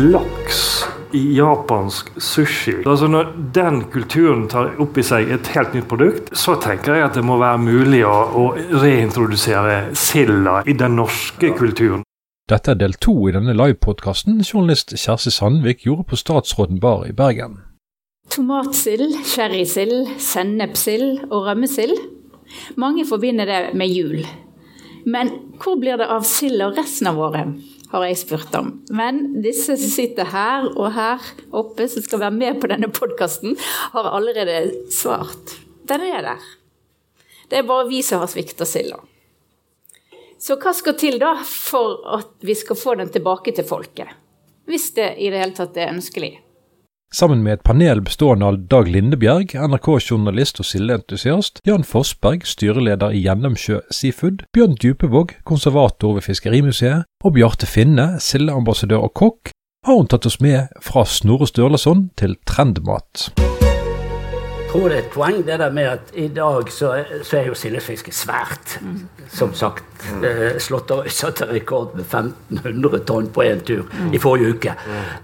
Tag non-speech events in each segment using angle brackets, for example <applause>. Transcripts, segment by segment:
laks i japansk sushi. Altså Når den kulturen tar opp i seg et helt nytt produkt, så tenker jeg at det må være mulig å, å reintrodusere silda i den norske kulturen. Dette er del to i denne livepodkasten journalist Kjersti Sandvik gjorde på Statsråden bar i Bergen. Tomatsild, sherrysild, sennepsild og rømmesild. Mange forbinder det med jul. Men hvor blir det av sild og resten av året, har jeg spurt om. Men disse som sitter her og her oppe, som skal være med på denne podkasten, har allerede svart. Den er der. Det er bare vi som har svikta silda. Så hva skal til da for at vi skal få den tilbake til folket? Hvis det i det hele tatt er ønskelig. Sammen med et panel bestående av Dag Lindebjerg, NRK-journalist og sildeentusiast, Jan Forsberg, styreleder i Gjennomsjø Seafood, Bjørn Djupevåg, konservator ved Fiskerimuseet, og Bjarte Finne, sildeambassadør og kokk, har hun tatt oss med fra Snorre Sturlason til trendmat tror det er et poeng det der med at i dag så, så er jo sildefiske svært. Som sagt. Mm. Eh, Slåtterøy satte rekord med 1500 tonn på én tur i forrige uke.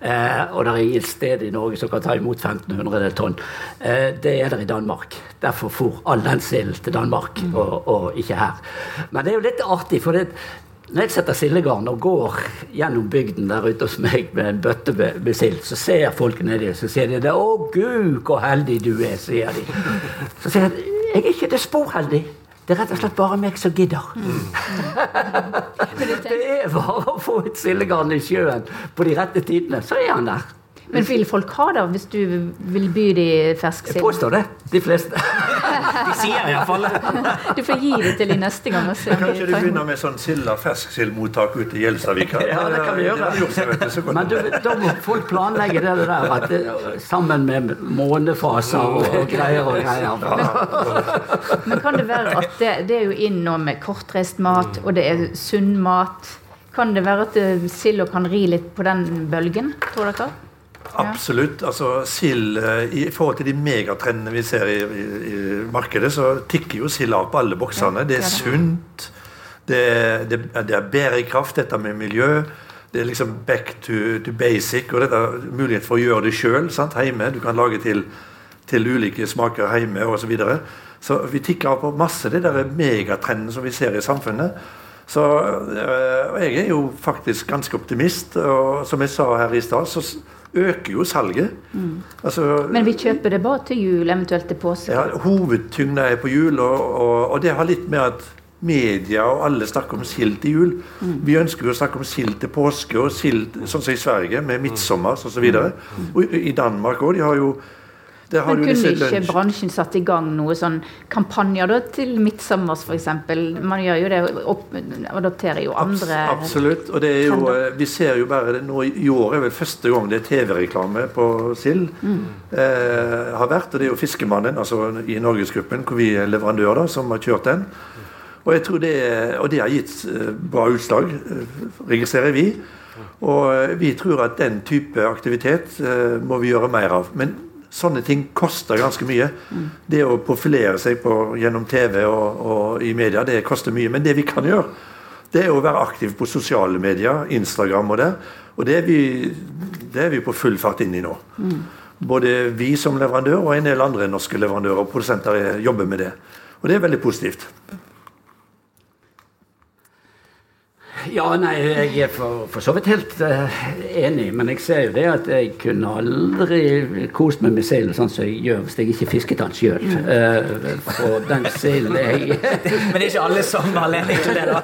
Eh, og det er ingen sted i Norge som kan ta imot 1500 tonn. Eh, det er der i Danmark. Derfor for all den silden til Danmark, og, og, ikke her. Men det er jo litt artig, for det, når jeg setter sildegarn og går gjennom bygden der ute hos meg med en bøtte med, sild, så ser folk nedi så sier de 'Å, gud, hvor heldig du er', sier de. Så sier jeg 'Jeg er ikke det spor heldig'. Det er rett og slett bare meg som gidder. Mm. <laughs> det er bare å få et sildegarn i sjøen på de rette tidene, så er han der. Men vil folk ha det hvis du vil by de fersk sild? Jeg påstår det. De fleste. de sier iallfall det. du får gi det til de neste gang. Kanskje du begynner med sånn silda fersksildmottak ute i Gjelstadvika? ja, det kan vi gjøre. Men du, da må folk planlegge det der at det, sammen med månefaser og greier og greier. Men, men kan det være at det, det er jo inn nå med kortreist mat, og det er sunn mat. Kan det være at silda kan ri litt på den bølgen, tror dere? Absolutt. altså sild, eh, I forhold til de megatrendene vi ser i, i, i markedet, så tikker jo sild av på alle boksene. Det er sunt. Det er, det, det er, bærekraft, dette med miljø. Det er liksom back to, to basic. Og dette mulighet for å gjøre det sjøl hjemme. Du kan lage til, til ulike smaker hjemme osv. Så, videre. så vi tikker av på masse det der megatrendene som vi ser i samfunnet. Så øh, jeg er jo faktisk ganske optimist. Og som jeg sa her i stad, så øker jo salget. Mm. Altså, Men vi kjøper det bare til jul, eventuelt til påske? Ja, Hovedtyngda er på jul, og, og, og, det har litt med at media og alle snakker om sild til jul. Mm. Vi ønsker jo å snakke om sild til påske og sild sånn som i Sverige, med midtsommers osv. Og, så og i Danmark òg. De har jo men kunne ikke bransjen satt i gang noe sånn kampanjer da, til midtsommers f.eks.? Man gjør jo det, opp, adopterer jo andre Absolutt. Og det er jo, eh, vi ser jo bare det nå i år er vel første gang det er TV-reklame på sild. Mm. Eh, har vært, og det er jo Fiskemannen altså i Norgesgruppen, hvor vi er leverandør, da, som har kjørt den. Og jeg tror det, og det har gitt eh, bra utslag, eh, registrerer vi. Og vi tror at den type aktivitet må vi gjøre mer av. Men Sånne ting koster ganske mye. Mm. Det å profilere seg på, gjennom TV og, og, i media, det koster mye. Men det vi kan gjøre, det er å være aktiv på sosiale medier, Instagram og det. Og det er vi, det er vi på full fart inn i nå. Mm. Både vi som leverandør og en del andre norske leverandører og produsenter jobber med det. Og det er veldig positivt. Ja, nei, jeg er for, for så vidt helt uh, enig, men jeg ser jo det at jeg kunne aldri kost meg med silda sånn som jeg gjør hvis jeg ikke fisket den sjøl. Uh, eh, for den silden jeg <laughs> Men det er ikke alle som har anledning til det, da?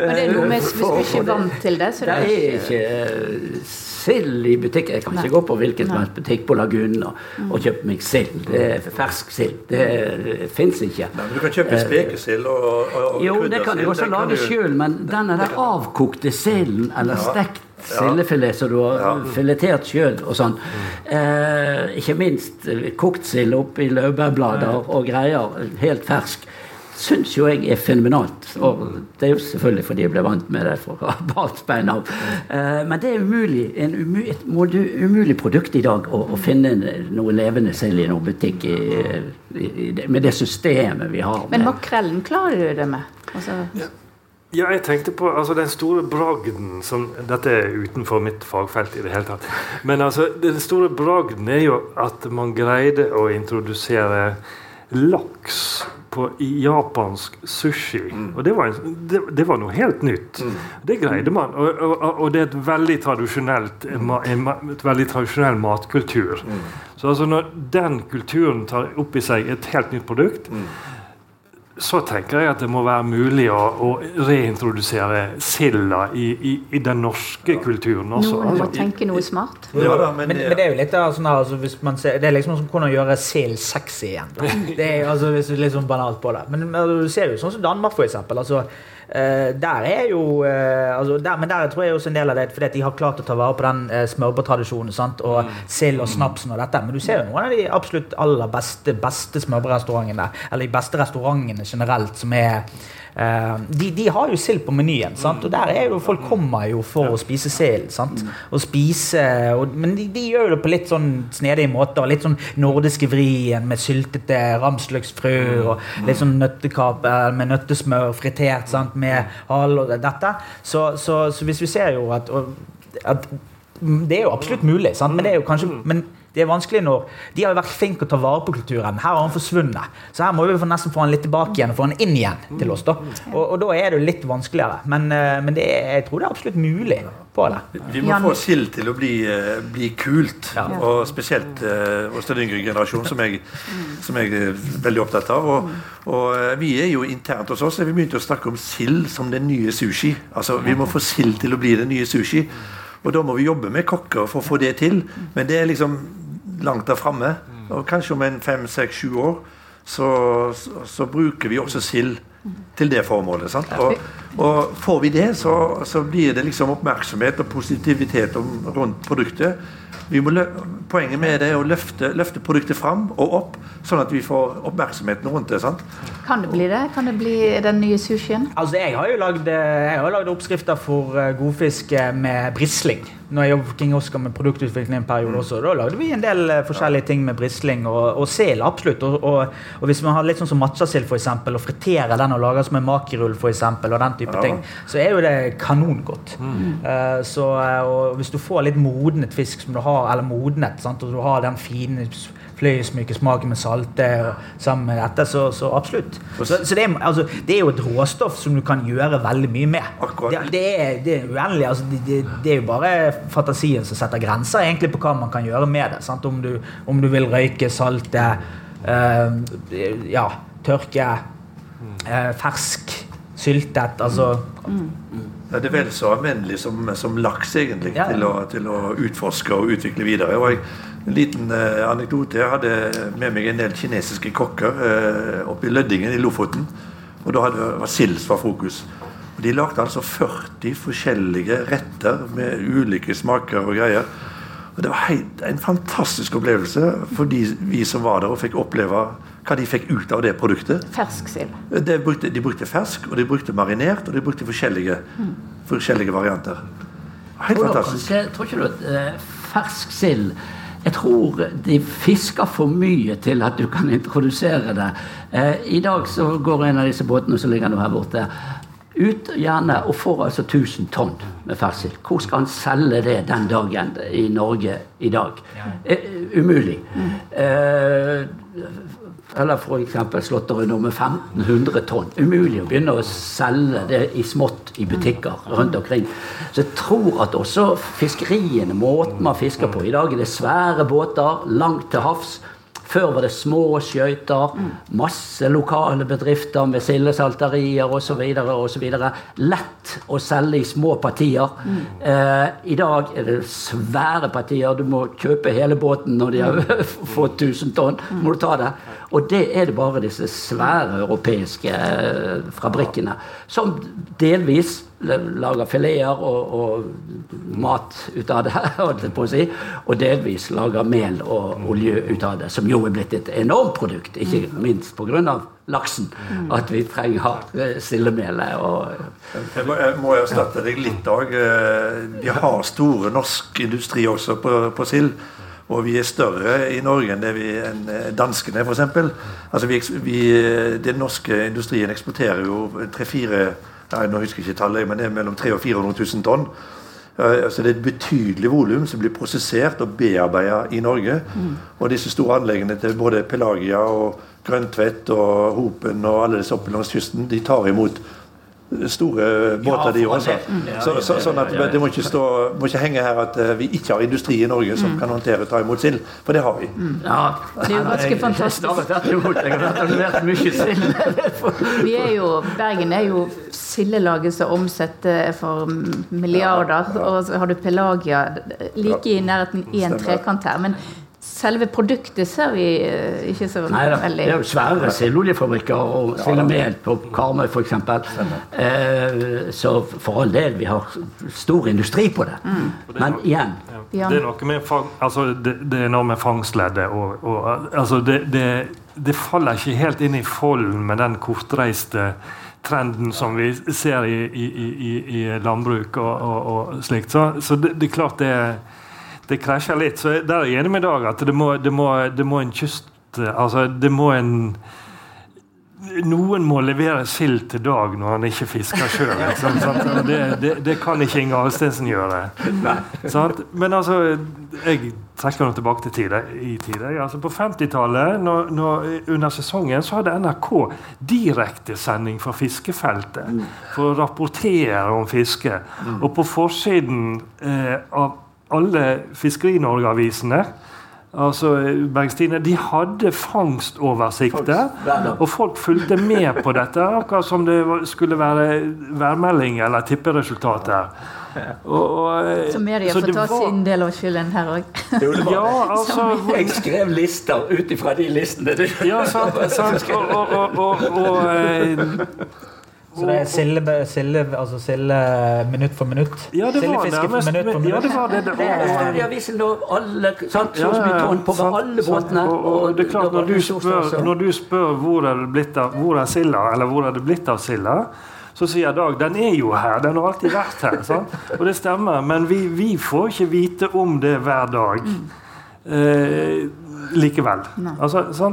men det er noe med hvis du ikke er vant til det, så det er ikke uh, sild i butikk. Jeg kan ikke gå på hvilken som helst butikk på Lagunen og, og, kjøpe meg sild. Det er fersk sild. Det, det fins ikke. Men du kan kjøpe spekesild og, og, og Jo, det kan jeg også lage sjøl, men denne den avkokte silden eller stekt sildefilet som du har ja. filetert sjøl og sånn. Eh, ikke minst kokt sild oppi laurbærblader og greier, helt fersk syns jo jeg er fenomenalt. Og det er jo selvfølgelig fordi jeg ble vant med det fra barnsbein av. Uh, men det er umulig, en umu, et umulig produkt i dag å, å finne noe levende selv i noen butikk i, i, i, med det systemet vi har. Men makrellen klarer du det med? Altså... Ja. Ja, jeg tenkte på altså, den store bragden som Dette er utenfor mitt fagfelt i det hele tatt. Men altså, den store bragden er jo at man greide å introdusere laks på, japansk sushi. Og det var, det, det var, noe helt nytt. Det greide man. Og, og, og, det er et veldig tradisjonelt en, et veldig tradisjonell matkultur. Så altså når den kulturen tar opp i seg et helt nytt produkt så tenker jeg at det må være mulig å, å reintrodusere silda i, i, i, den norske kulturen også. Noen må altså, tenke noe smart. Ja, da, men, men, men, det er jo litt sånn her, altså, hvis man ser, Det er liksom som hvordan gjøre sild sexy igjen. Da. <laughs> Det er altså, hvis litt sånn banalt på det. Men, men du ser jo sånn som Danmark, for eksempel. Altså, der er jo uh, altså der, Men der tror jeg også en del av det fordi at de har klart å ta vare på den uh, smørbrødtradisjonen. Og mm. sild og snapsen og dette. Men du ser jo noen av de absolutt aller beste, beste smørbrødrestaurantene, eller de beste restaurantene generelt, som er de, de, har jo sild på menyen, sant? og der er jo folk kommer jo for å spise sild. Og spise, og, men de, de, gjør det på litt sånn snedige måter. Litt sånn nordiske vrien med syltete ramsløksfrø og litt sånn nøttekap med nøttesmør fritert sant? med hal og dette. Så, så, så, hvis vi ser jo at, at det er jo absolutt mulig, sant? men det er jo kanskje men det er vanskelig når De har jo vært flinke å ta vare på kulturen. Her har han forsvunnet. Så her må vi nesten få han litt tilbake igjen og få han inn igjen til oss. da. Og, og da er det jo litt vanskeligere. Men, eh, men er, jeg tror det er absolutt mulig på det. Vi må få sild til å bli, eh, bli kult. Ja. Og spesielt uh, hos den yngre generasjonen, som jeg, som jeg, er veldig opptatt av. Og, og vi er jo internt hos oss vi begynte å snakke om sild som den nye sushi. Altså, Vi må få sild til å bli den nye sushi. Og da må vi jobbe med kokker for å få det til. Men det er liksom langt der framme. Og kanskje om en fem, seks, sju år så, så, så, bruker vi også sild til det formålet. Og, og, får vi det, så, så, blir det liksom oppmerksomhet og positivitet om, rundt produktet. poenget med det er å løfte, løfte, produktet fram og opp, sånn at vi får oppmerksomheten rundt det. sant? Kan det bli det? Kan det bli den nye sushien? Altså, Jeg har jo lagd oppskrifter for eh, godfisk eh, med brisling når jeg jobbet for King Oscar med produktutvikling en periode også, da lagde vi en del uh, forskjellige ting med brisling og, og sel. absolutt. Og, og, og, hvis man har litt sånn som eksempel, og friterer den og lager som en makirull eksempel, og den type ja. ting, så er jo det kanongodt. Mm. Uh, så, uh, og hvis du får litt modnet fisk som du har, eller modnet, sant, og du har den fine fløyelsmyke smaken med salte sammen med dette, så, så absolutt. Så, så det, er, altså, det, er, jo et råstoff som du kan gjøre veldig mye med. Det, det, er, det er, uendelig. Altså, det, er jo bare fantasien som setter grenser egentlig på hva man kan gjøre med det. Om du, om, du, vil røyke, salte, øh, ja, tørke, øh, fersk, syltet. altså mm. Ja, det er vel så anvendelig som, som laks, egentlig, ja. til, å, til, å, utforske og utvikle videre. Og jeg, en liten uh, anekdote. Jeg hadde med meg en del kinesiske kokker uh, oppe i Lødingen i Lofoten. Og da hadde, var sild var fokus. Og de lagde altså 40 forskjellige retter med ulike smaker og greier. Og Det var helt, en fantastisk opplevelse for de, vi som var der og fikk oppleve hva de fikk ut av det produktet. Fersk sild. De brukte, de brukte fersk, og de brukte marinert, og de brukte forskjellige, mm. forskjellige varianter. Helt fantastisk. Jeg tror ikke du at uh, fersk sild jeg tror de fisker for mye til at du kan introdusere det. Eh, I dag så går en av disse båtene som ligger nå her borte, ut gjerne og får altså 1000 tonn med fersk Hvor skal han selge det den dagen i Norge i dag? Eh, umulig. Mm. Eh, eller f.eks. slåtteri nummer 1500 tonn. Umulig å begynne å selge det i smått i butikker rundt omkring. Så jeg tror at også fiskeriene, måten man fisker på I dag er det svære båter langt til havs. Før var det små skøyter, masse lokale bedrifter med sildesalterier osv. osv. Lett å selge i små partier. Eh, I dag er det svære partier. Du må kjøpe hele båten når de har <laughs> fått 1000 tonn. må du ta det. Og det er det bare disse svære europeiske eh, fabrikkene som delvis lager fileter og, og, mat ut av det, <laughs> holdt jeg på å si, og delvis lager mel og olje ut av det, som jo er blitt et enormt produkt, ikke minst pga. laksen. At vi trenger eh, sildemelet og Jeg må, jeg må erstatte deg litt òg. Eh, vi har store norsk industri også på, på sild. Og vi er større i Norge enn det vi enn eh, danskene, f.eks. Altså vi, vi, den norske industrien eksporterer jo tre-fire ja, nå husker jeg ikke tallet, men det er mellom 300 og 400 000 tonn. Eh, altså Det er et betydelig volum som blir prosessert og bearbeidet i Norge. Mm. Og disse store anleggene til både Pelagia og Grøntvedt og Hopen og alle disse oppe langs kysten, de tar imot store båter, de også. Så, så, sånn at Det må ikke, stå, må ikke henge her at uh, vi ikke har industri i Norge som mm. kan håndtere ta imot sild, for det har vi. Mm. Ja, det er jo ganske fantastisk. vi er jo, Bergen er jo sildelaget som omsetter for milliarder. Og så har du Pelagia like i nærheten i en trekant her. men Selve produktet ser vi eh, ikke så Nei, veldig Det er jo svære sildoljefabrikker og sildemel på Karmøy f.eks. Eh, så for all del, vi har stor industri på det. Mm. Men igjen ja. Det er noe med, altså, det, det er noe med fangstleddet og, og altså, det, det, det, faller ikke helt inn i folden med den kortreiste trenden som vi ser i, i, i, i landbruk og, og, og slikt. Så, så det, er klart det er det krasjer litt. Så der er jeg enig med Dag at det må, det må, det må en kyst... Altså, det må en noen må levere sild til Dag når han ikke fisker sjøl. Liksom, det, det, det, kan ikke Inge Alstensen gjøre. Sant? Men altså, jeg trekker nå tilbake til tide, i tide. Altså, på 50-tallet, under sesongen, så hadde NRK direktesending fra fiskefeltet for å rapportere om fiske. Og på forsiden eh, av alle Fiskeri-Norge-avisene altså Bergstine, de hadde fangstoversikter, og folk fulgte med på dette, akkurat som det skulle være værmelding eller tipperesultater. Og, og, så media får ta var... sin del av skylden her òg. <laughs> Ja, altså, jeg skrev lister ut ifra de listene. ja, sant. <laughs> sant. Og, og, og eh, så det er silde, silde, altså silde minutt for minutt? Ja, det var nærmest minutt for minutt. Ja, det var det. Det er Studieavisen da, alle, sant, så mye tonn på alle båtene. Og, og, det er klart, når du spør, når du spør hvor er det blitt av hvor er silda, eller hvor er det blitt av silda, så sier Dag den er jo her, den har alltid vært her. <laughs> Sant? Og det stemmer, men vi, vi får ikke vite om det hver dag. Mm. Eh, likevel. Altså, så,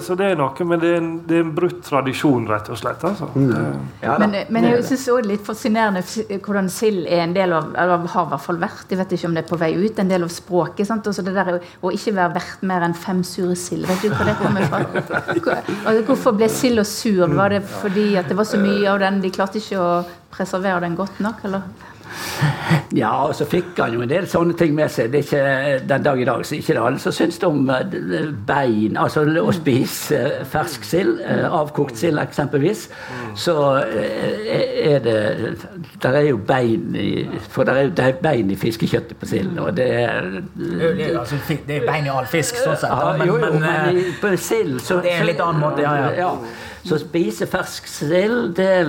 så, det er noe, men det er en, det er en brutt tradisjon, rett og slett. Altså. Mm. Ja, men, men, jeg syns det er litt fascinerende hvordan sild er en del av eller har i hvert fall vært, jeg vet ikke om det er på vei ut, en del av språket. Sant? Også det der Å ikke være verdt mer enn fem sure sild. Vet du hvor det kommer fra? Hvor, hvorfor ble silda sur? Var det fordi at det var så mye av den, de klarte ikke å preservere den godt nok? eller? <laughs> Ja, og så fikk han jo en del sånne ting med seg. Det er ikke Den dag i dag så ikke det alle som syns om eh, bein. Altså å spise fersk sild, eh, avkokt sild eksempelvis, så eh, er det Der er jo bein i For det er, der er bein i fiskekjøttet på sild, og det er det, altså, det er bein i all fisk, sånn sett. Ja, men, jo, jo, men, men på sild så Det er en litt annen måte, ja. ja. ja. Så spise fersk sild, det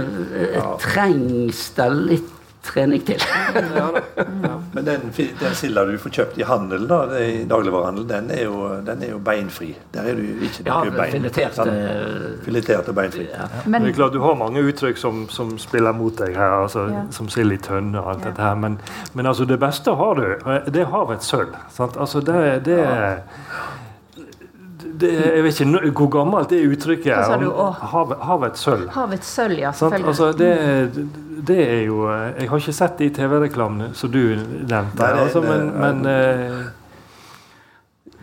trengs det litt trening til. ja, ja. Men den, den silda du får kjøpt i handel, da, i dagligvarehandel, den er, jo, den er jo beinfri. Der er du ikke ja, bein. Filetert, sånn, filetert og beinfri. Ja. Men, det er klart Du har mange uttrykk som, som spiller mot deg her, altså, som sild i tønne og alt dette her. Men, men, altså, det beste har du. Det er havets sølv. Altså, det, det det, jeg vet ikke hvor gammelt det uttrykket er. Hav, havets sølv. Havets sølv, ja, selvfølgelig. Altså, det, det, er jo Jeg har ikke sett de TV-reklamene som du nevnte, altså, men, men eh,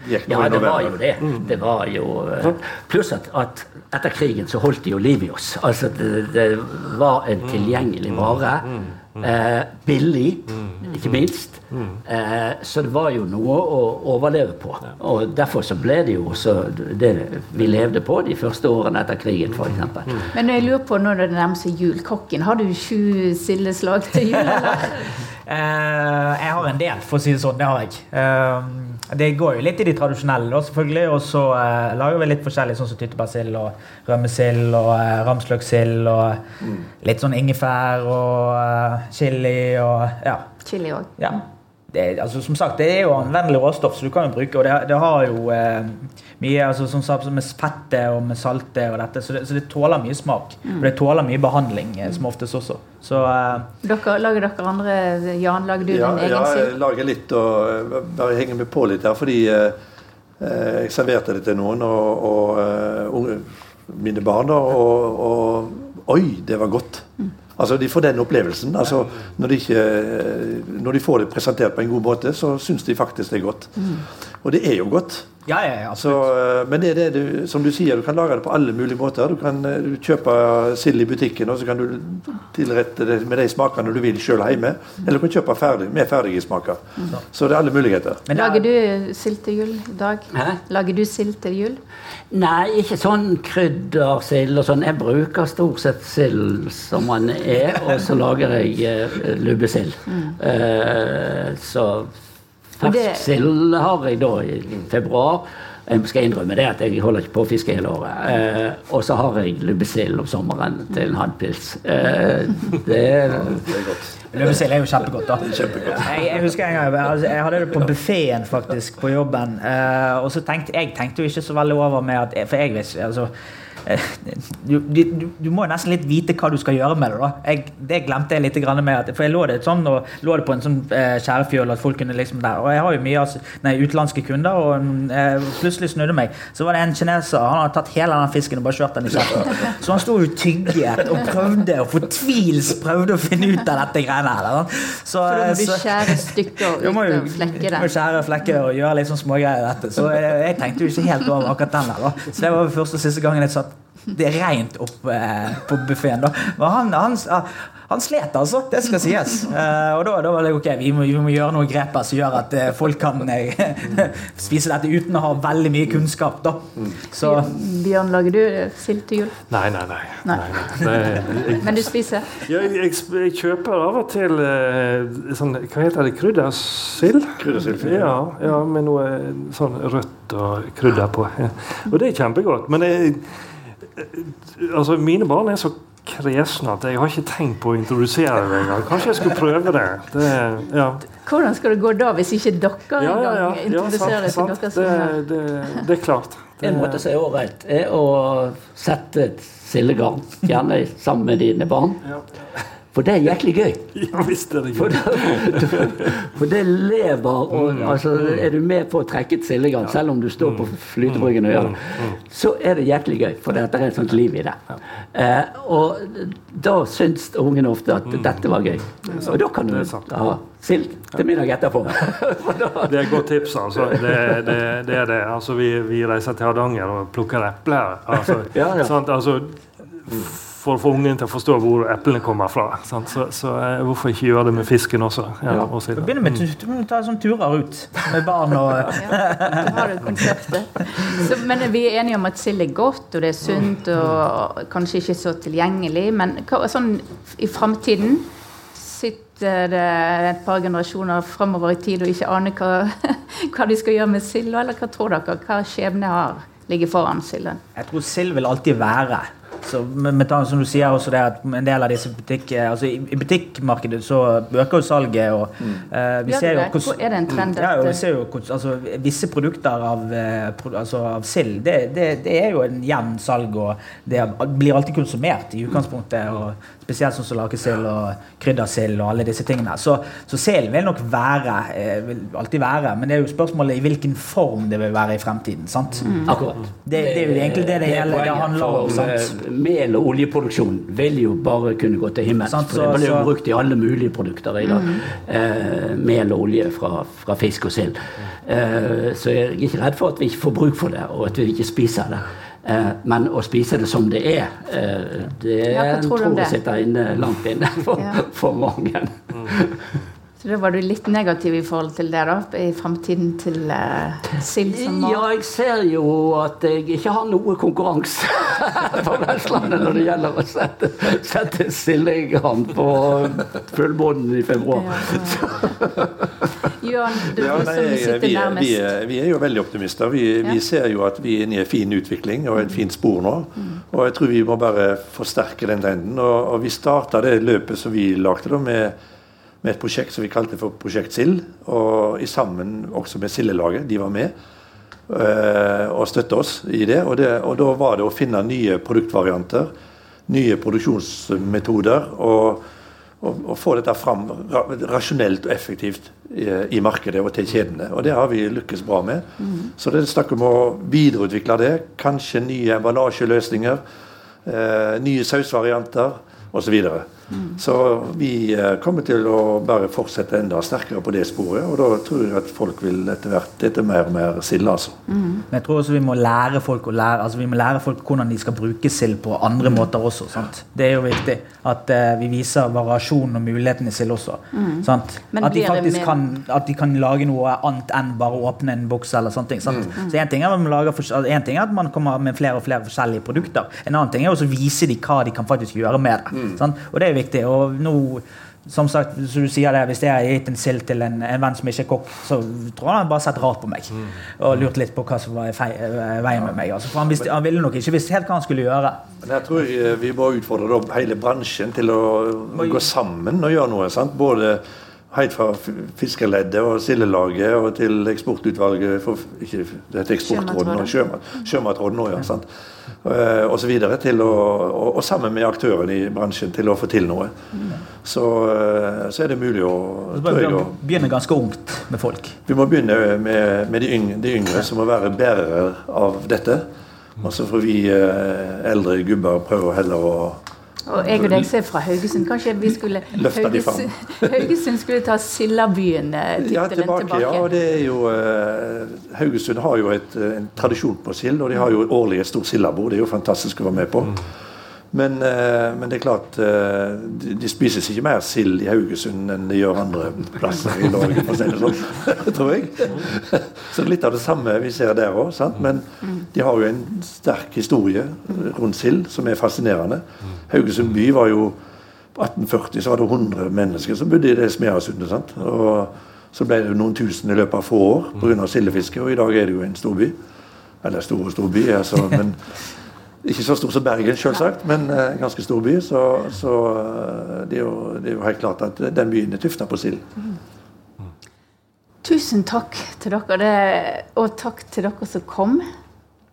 ja, det var jo det. Mm. Det var jo eh, Pluss at, at, etter krigen så holdt de jo liv i oss. Altså det, det var en mm. tilgjengelig vare. Mm. Eh, billig, ikke minst. Eh, så det var jo noe å overleve på. Og derfor så ble det jo også det vi levde på de første årene etter krigen, f.eks. Men jeg lurer på når det nærmer seg jul, kokken, har du sju sildeslag til jul, eller? <laughs> Eh, jeg har en del, for å si det sånn. Det har jeg. Eh, det går jo litt i de tradisjonelle, da, selvfølgelig. Og så uh, lager vi litt forskjellig, sånn som tyttebærsild og rømmesild og uh, ramsløksild og mm. litt sånn ingefær og uh, chili og ja. Chili òg. Ja det, altså, som sagt, det er jo anvendelig råstoff, så du kan jo bruke og det, det har jo eh, mye altså, som sagt, med fette og med salte og dette, så det, så det tåler mye smak. Mm. Og det tåler mye behandling eh, som oftest også. Så, eh, dere, lager dere andre Jan, lager du ja, din egen Ja, jeg lager litt og eh, bare henger meg på litt her, fordi eh, eh, jeg serverte det til noen, og, og unge, mine barn, og, og, Oi, det var godt! Mm. Altså De får den opplevelsen. altså Når de, ikke, når de får det presentert på en god måte, så syns de faktisk det er godt. Og det er jo godt. Ja, ja, ja, Så, eh, men det er det du, som du sier, du kan lage det på alle mulige måter. Du kan eh, du kjøpe sild i butikken, og så kan du tilrette det med de smakene du vil sjøl hjemme. Eller du kan kjøpe ferdig, med ferdige smaker. Så det er alle muligheter. Men er- Lager du sild til jul, i Dag? Hæ? Lager du sild til jul? Nei, ikke sånn kryddersild og sånn. Jeg bruker stort sett sild som den er, og så lager jeg eh, lubbesild. Eh, så Sild har jeg da i februar. Jeg skal innrømme det at jeg holder ikke på å fiske hele året. Eh, og så har jeg lubbesild om sommeren til en handpils. Eh, det Løvesild er jo kjempegodt, da. Jeg, jeg husker en gang, altså, jeg hadde det på buffeen faktisk på jobben. eh, og så tenkte jeg tenkte jo ikke så veldig over med at For jeg visste altså, du, du, du må nesten litt vite hva du skal gjøre med det. da jeg, Det glemte jeg litt med. At, for jeg lå det sånn og lå det på en sånn eh, skjærefjøl at folk kunne liksom der. Og jeg har jo mye altså, nei, utenlandske kunder, og eh, plutselig snudde meg. Så var det en kineser. Han hadde tatt hele den fisken og bare kjørt den i kjeften. Så han sto jo tygget og prøvde og fortvilst prøvde å finne ut av dette greiene her. da. Så, For da må du så- skjære stykker <laughs> uten ut må jo du må skjære flekker og gjøre litt sånn smågreier i dette. Så jeg, jeg tenkte jo ikke helt over akkurat den der. da. Så det var første og siste gangen jeg satt det er rent opp eh, på buffeen. Men han, han, han slet, altså. Det skal sies. Eh, og da, da var det ok, vi må, vi må gjøre noen grep som gjør at eh, folk kan eh, <laughs> spise dette uten å ha veldig mye kunnskap. da. Så Bjørn, lager du sild til jul? Nei, nei, nei. Nei. nei, nei. Jeg, <laughs> Men du spiser? jeg, jeg, jeg kjøper av og til eh, sånn Hva heter det? Kryddersild? Kryddersild, Ja, ja, med noe sånn rødt og krydder på. Og det er kjempegodt. Men jeg, altså, mine barn er så kresne at jeg har ikke tenkt på å introdusere det engang. Kanskje jeg skulle prøve det. det ja. Hvordan skal det gå da, hvis ikke dere Ja, ja, ja. ja introduserer sant, det til sant. dere Det, det, det er klart. Det, En måte som er ålreit, er å sette et sildegarn, gjerne sammen med dine barn. For det er jæklig gøy. <laughs> ja, visst er det For gøy. <laughs> det, for det lever og altså, Er du med på å trekke et sildegarn, selv om du står på flytebryggen og gjør det, så er det jæklig gøy, for det er et sånt liv i det. Eh, og da syns ungene ofte at dette var gøy. Og da kan du ha sild til middag etterpå. <laughs> For da, Det er et godt tips. altså. Det, det, det er det. Altså, vi, vi reiser til Hardanger og plukker epler. Altså, Ja, ja. Sant? Altså, for å få ungen til å forstå hvor eplene kommer fra. Sant? Så, så eh, hvorfor ikke gjøre det med fisken også? Ja, Ja. og med du må ta sånn turer ut med barn og Da har jo konseptet. Så, men vi er enige om at sild er godt, og det er sunt, og kanskje ikke så tilgjengelig. Men hva, sånn i framtiden sitter det et par generasjoner framover i tid og ikke aner hva, <laughs> hva de skal gjøre med silda, eller hva tror dere? Hva skjebne har ligger foran silden? Jeg tror sild vil alltid være. Så med, med som du sier også det at En del av disse butikk, altså i, i butikkmarkedet så øker jo salget. og uh, vi ser jo hos, Er det en trend Ja, vi ser jo hos, altså, Visse produkter av, eh, altså, av sild det, det, det er jo en jevn salg, og det blir alltid konsumert i utgangspunktet. og Spesielt sånn som lakesild og kryddersild og alle disse tingene. Så, så selen vil nok være, eh, vil alltid være, men det er jo spørsmålet i hvilken form det vil være i fremtiden. sant? akkurat. Det, det er jo egentlig det det, gjelder, det handler om. sant? Mel- og oljeproduksjon vil jo bare kunne gå til himmels. Sant, for det blir jo så- brukt i alle mulige produkter i dag. Eh, mel og olje fra, fra fisk og sild. Eh, så jeg er ikke redd for at vi ikke får bruk for det, og at vi ikke spiser det. Eh, men å spise det som det er, eh, det Ja, tror tror jeg sitter inne langt inne for, Ja. for mange. Så da var du litt negativ i forhold til det, da? I framtiden til uh, sild som mat? Ja, jeg ser jo at jeg ikke har noe konkurranse <laughs> på Vestlandet når det gjelder å sette, sette sildegarn på fullmånen i februar. Jørn, du Ja, nei, som sitter vi, nærmest. vi, er, vi er jo veldig optimister. Vi, Ja. vi ser jo at vi er inne i en fin utvikling og et fint spor nå. Og jeg tror vi må bare forsterke den trenden. Og, og vi starta det løpet som vi lagde da med, med et prosjekt som vi kalte for Prosjekt Sild. Og i sammen også med Sildelaget. De var med eh, og støtta oss i det. Og, det. og da var det å finne nye produktvarianter, nye produksjonsmetoder. og og, og få dette fram rasjonelt og effektivt i, i markedet og til kjedene. Og det har vi lykkes bra med. Så det er snakk om å videreutvikle det. Kanskje nye emballasjeløsninger, eh, nye sausvarianter osv. Så vi eh, kommer til å bare fortsette enda sterkere på det sporet. Og da tror jeg at folk vil etter hvert ete mer og mer sild, altså. Men jeg tror også vi må lære folk å lære altså vi må lære folk hvordan de skal bruke sild på andre måter også. sant? Det er jo viktig at uh, vi viser variasjonen og muligheten i sild også. sant? At de faktisk mer- kan, at de kan lage noe annet enn bare å åpne en boks eller sånne ting. sant? Så en ting, altså, en ting er at man kommer med flere og flere forskjellige produkter. En annen ting er også å vise dem hva de kan faktisk gjøre med det. sant? Og det er viktig. Og nå som sagt, som du sier det, Hvis jeg har gitt en sild til en, en venn som ikke er kokk, så tror han han bare sett rart på meg. Og lurt litt på hva som var i eh, veien med meg. Altså, for han, visste, han ville nok ikke visst helt hva han skulle gjøre. Men jeg tror vi må utfordre hele bransjen til å gå sammen og gjøre noe. sant? Både helt fra fiskeleddet fiskerleddet og sildelaget og til eksportutvalget for ikke, Det heter Eksportrådet nå. Sjømat, Sjømatrådet nå, ja. sant? Eh, og så videre til å, og, og sammen med aktørene i bransjen til å få til noe. Så, eh, så er det mulig å, jeg, å Begynne ganske ungt med folk. Vi må begynne med, med de, yngre, de yngre som må være bærere av dette. Og så får vi eh, eldre gubber prøve heller å Og jeg og deg som er fra Haugesund, kanskje vi skulle Løfter de fram. Haugesund, Haugesund skulle ta Sildabyen-tittelen Ja, tilbake. tilbake, ja. Og det er jo eh, Haugesund har jo et, eh, en tradisjon på sild, og de har jo årlig et stort sildabord. Det er jo fantastisk å være med på. Men, eh, men det er klart eh, de, spises ikke mer sild i Haugesund enn de gjør andre plasser i Norge, for å si det sånn. <laughs> tror jeg. Så litt av det samme vi ser der òg. Men de har jo en sterk historie rundt sild som er fascinerende. Haugesund by var jo på 1840 så var det 100 mennesker som bodde i det Smeasundet. Og så ble det noen tusen i løpet av få år pga. sildefiske, og i dag er det jo en storby. Eller stor og storby, altså, men ikke så stor som Bergen, selvsagt, men en ganske stor by. Så, så eh, det, er jo, det er jo helt klart at den byen er tufta på sild. Tusen takk til dere, det, og takk til dere som kom.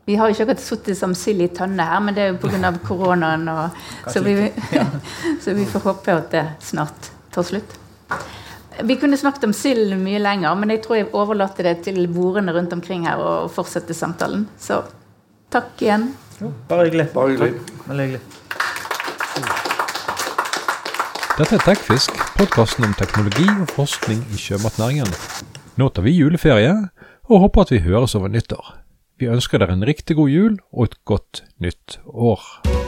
Vi har jo ikke akkurat sittet som sild i tønne her, men det er jo pga. koronaen. Og, så, vi, <laughs> så vi får håpe at det snart tar slutt. Vi kunne snakket om sild mye lenger, men jeg tror jeg overlater det til bordene rundt omkring her og fortsette samtalen. Så takk igjen. Bare hyggelig. Bare hyggelig. Veldig hyggelig. Dette er Tekfisk, podkasten om teknologi og forskning i sjømatnæringen. Nå tar vi juleferie, og håper at vi høres over nyttår. Vi ønsker dere en riktig god jul og et godt nytt år.